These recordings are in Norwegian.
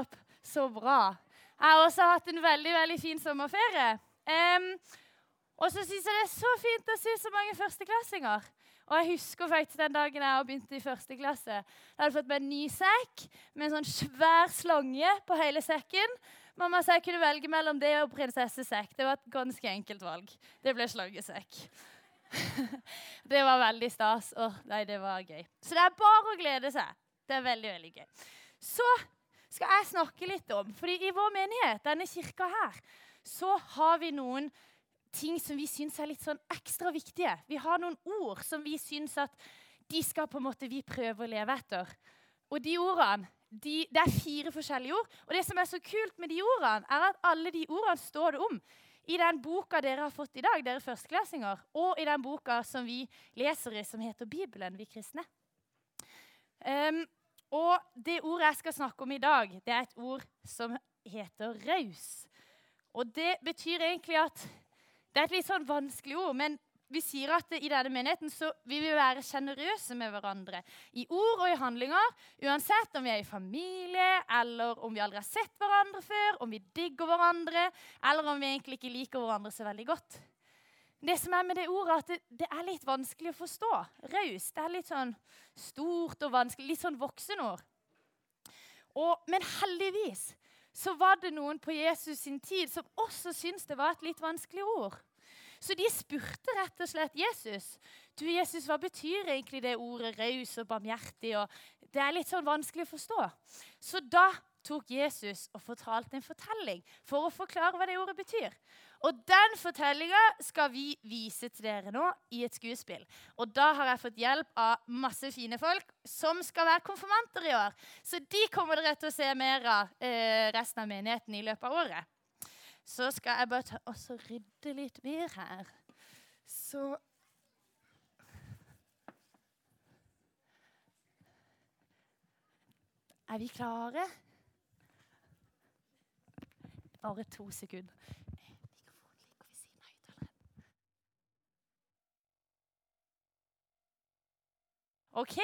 opp så bra. Jeg har også hatt en veldig veldig fin sommerferie. Um, og så syns jeg det er så fint å se så mange førsteklassinger. Og jeg husker faktisk den dagen jeg begynte i første klasse. Jeg hadde fått meg en ny sekk med en sånn svær slange på hele sekken. Mamma sa jeg kunne velge mellom det og prinsessesekk. Det var et ganske enkelt valg. Det ble slangesekk. det var veldig stas. Åh, nei, det var gøy. Så det er bare å glede seg. Det er veldig, veldig gøy. Så skal jeg snakke litt om. fordi i vår menighet, denne kirka her, så har vi noen ting som vi syns er litt sånn ekstra viktige. Vi har noen ord som vi syns at de skal på en måte vi prøve å leve etter. Og de ordene, de, Det er fire forskjellige ord. Og det som er så kult med de ordene, er at alle de ordene står det om i den boka dere har fått i dag, dere førsteklassinger, og i den boka som vi leser i, som heter Bibelen, vi kristne. Um, og det ordet jeg skal snakke om i dag, det er et ord som heter raus. Og det betyr egentlig at Det er et litt sånn vanskelig ord, men vi sier at i denne menigheten så vil vi være sjenerøse med hverandre. I ord og i handlinger. Uansett om vi er i familie, eller om vi aldri har sett hverandre før, om vi digger hverandre, eller om vi egentlig ikke liker hverandre så veldig godt. Det som er med det ordet, at det, det er litt vanskelig å forstå. Raus. Det er litt sånn stort og vanskelig. Litt sånn voksenord. Og, men heldigvis så var det noen på Jesus sin tid som også syntes det var et litt vanskelig ord. Så de spurte rett og slett Jesus. Du, Jesus, hva betyr egentlig det ordet raus og barmhjertig? Og det er litt sånn vanskelig å forstå. Så da tok Jesus og fortalte en fortelling for å forklare hva det ordet betyr. Og den fortellinga skal vi vise til dere nå i et skuespill. Og da har jeg fått hjelp av masse fine folk som skal være konfirmanter i år. Så de kommer dere til å se mer av eh, resten av menigheten i løpet av året. Så skal jeg bare ta, også rydde litt mer her. Så Er vi klare? Bare to sekunder. OK,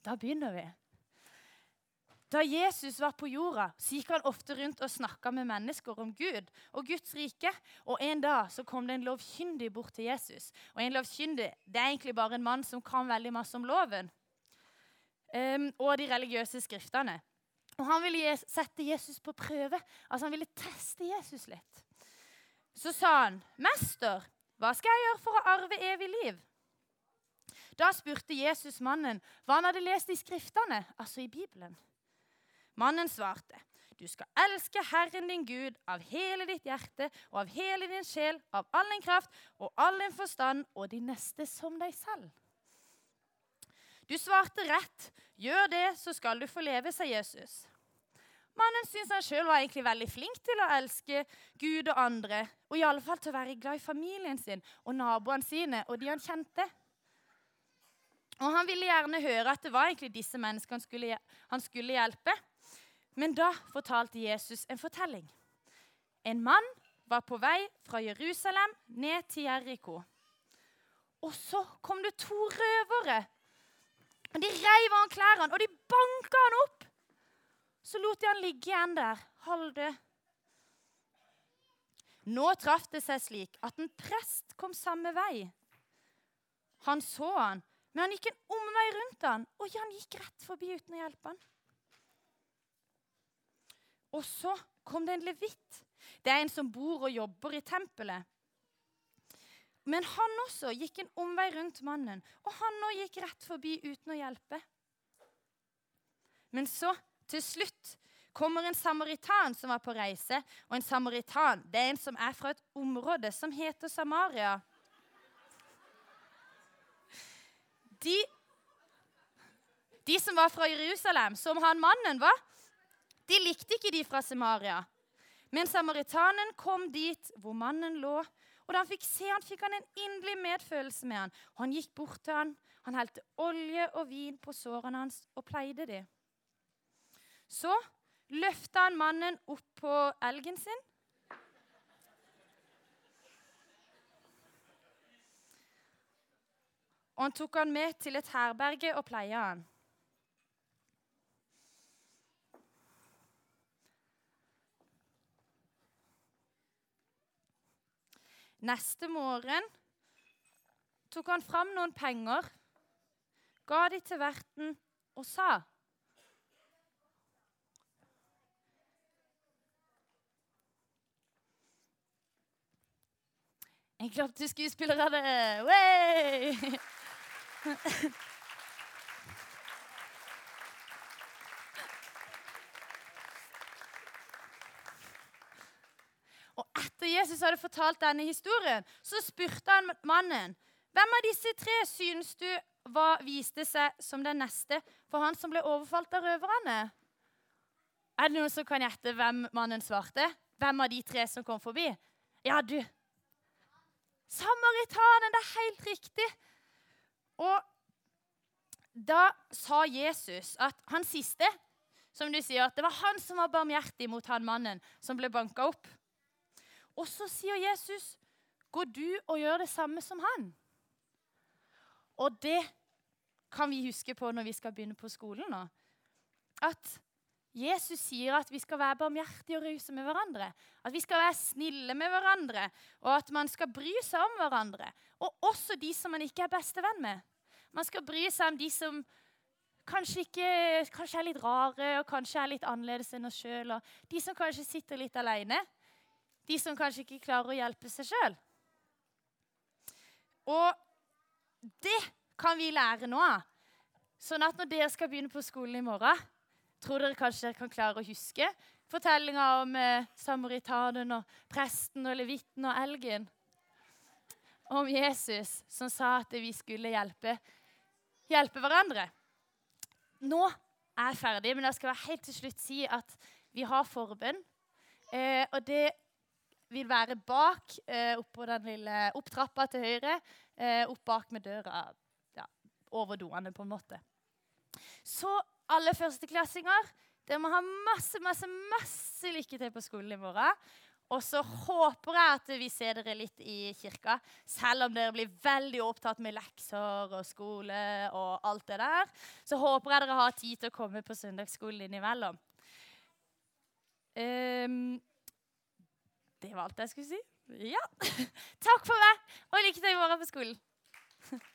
da begynner vi. Da Jesus var på jorda, så gikk han ofte rundt og snakka med mennesker om Gud og Guds rike. Og En dag så kom det en lovkyndig bort til Jesus. Og En lovkyndig det er egentlig bare en mann som kan veldig masse om loven um, og de religiøse skriftene. Og Han ville sette Jesus på prøve. Altså Han ville teste Jesus litt. Så sa han, 'Mester, hva skal jeg gjøre for å arve evig liv?' Da spurte Jesus mannen hva han hadde lest i Skriftene, altså i Bibelen. Mannen svarte, du skal elske Herren din Gud av hele ditt hjerte og av hele din sjel, av all din kraft og all din forstand, og de neste som deg selv. Du svarte rett. Gjør det, så skal du få leve, sa Jesus. Mannen syntes han sjøl var egentlig veldig flink til å elske Gud og andre, og i alle fall til å være glad i familien sin og naboene sine og de han kjente. Og Han ville gjerne høre at det var egentlig disse menneskene han skulle, han skulle hjelpe. Men da fortalte Jesus en fortelling. En mann var på vei fra Jerusalem ned til Jeriko. Og så kom det to røvere. Og De reiv av han klærne, og de banka han opp. Så lot de han ligge igjen der, halvdød. Nå traff det seg slik at en prest kom samme vei. Han så han men han gikk en omvei rundt han, og han gikk rett forbi uten å hjelpe han. Og så kom det en levitt. Det er en som bor og jobber i tempelet. Men han også gikk en omvei rundt mannen, og han òg gikk rett forbi uten å hjelpe. Men så, til slutt, kommer en samaritan som var på reise. Og en samaritan det er en som er fra et område som heter Samaria. de, de som var fra Jerusalem, som han mannen var, de likte ikke de fra Samaria. Men samaritanen kom dit hvor mannen lå, og da han fikk se han fikk han en inderlig medfølelse med han. Og han gikk bort til han, han helte olje og vin på sårene hans og pleide de. Så løfta han mannen opp på elgen sin og han tok han med til et herberge og pleia han. Neste morgen tok han fram noen penger, ga de til verten og sa En klapp til skuespillerne. Og etter Jesus hadde fortalt denne historien, så spurte han mannen hvem av disse tre synes du var, viste seg som den neste for han som ble overfalt av røverne? Er det noen som kan gjette hvem mannen svarte? Hvem av de tre som kom forbi? Ja, du. Samaritanen, det er helt riktig. Og da sa Jesus at han siste, som du sier, at det var han som var barmhjertig mot han mannen som ble banka opp. Og så sier Jesus, 'Går du og gjør det samme som han?' Og det kan vi huske på når vi skal begynne på skolen nå. At Jesus sier at vi skal være barmhjertige og rause med hverandre. At vi skal være snille med hverandre, og at man skal bry seg om hverandre. Og også de som man ikke er bestevenn med. Man skal bry seg om de som kanskje, ikke, kanskje er litt rare og kanskje er litt annerledes enn oss sjøl. De som kanskje sitter litt alene. De som kanskje ikke klarer å hjelpe seg sjøl. Og det kan vi lære nå av. Sånn at når dere skal begynne på skolen i morgen, tror dere kanskje dere kan klare å huske fortellinga om eh, samaritanen og presten og levitten og elgen. Om Jesus som sa at vi skulle hjelpe, hjelpe hverandre. Nå er jeg ferdig, men jeg skal helt til slutt si at vi har forbønn. Eh, og det vil være bak, eh, oppå den lille opptrappa til høyre. Eh, opp bak med døra. Ja, over doene, på en måte. Så alle førsteklassinger, dere må ha masse, masse, masse lykke til på skolen i morgen. Og så håper jeg at vi ser dere litt i kirka, selv om dere blir veldig opptatt med lekser og skole og alt det der. Så håper jeg dere har tid til å komme på søndagsskolen innimellom. Um, det var alt jeg skulle si. Ja. Takk for meg, og lykke til i morgen på skolen.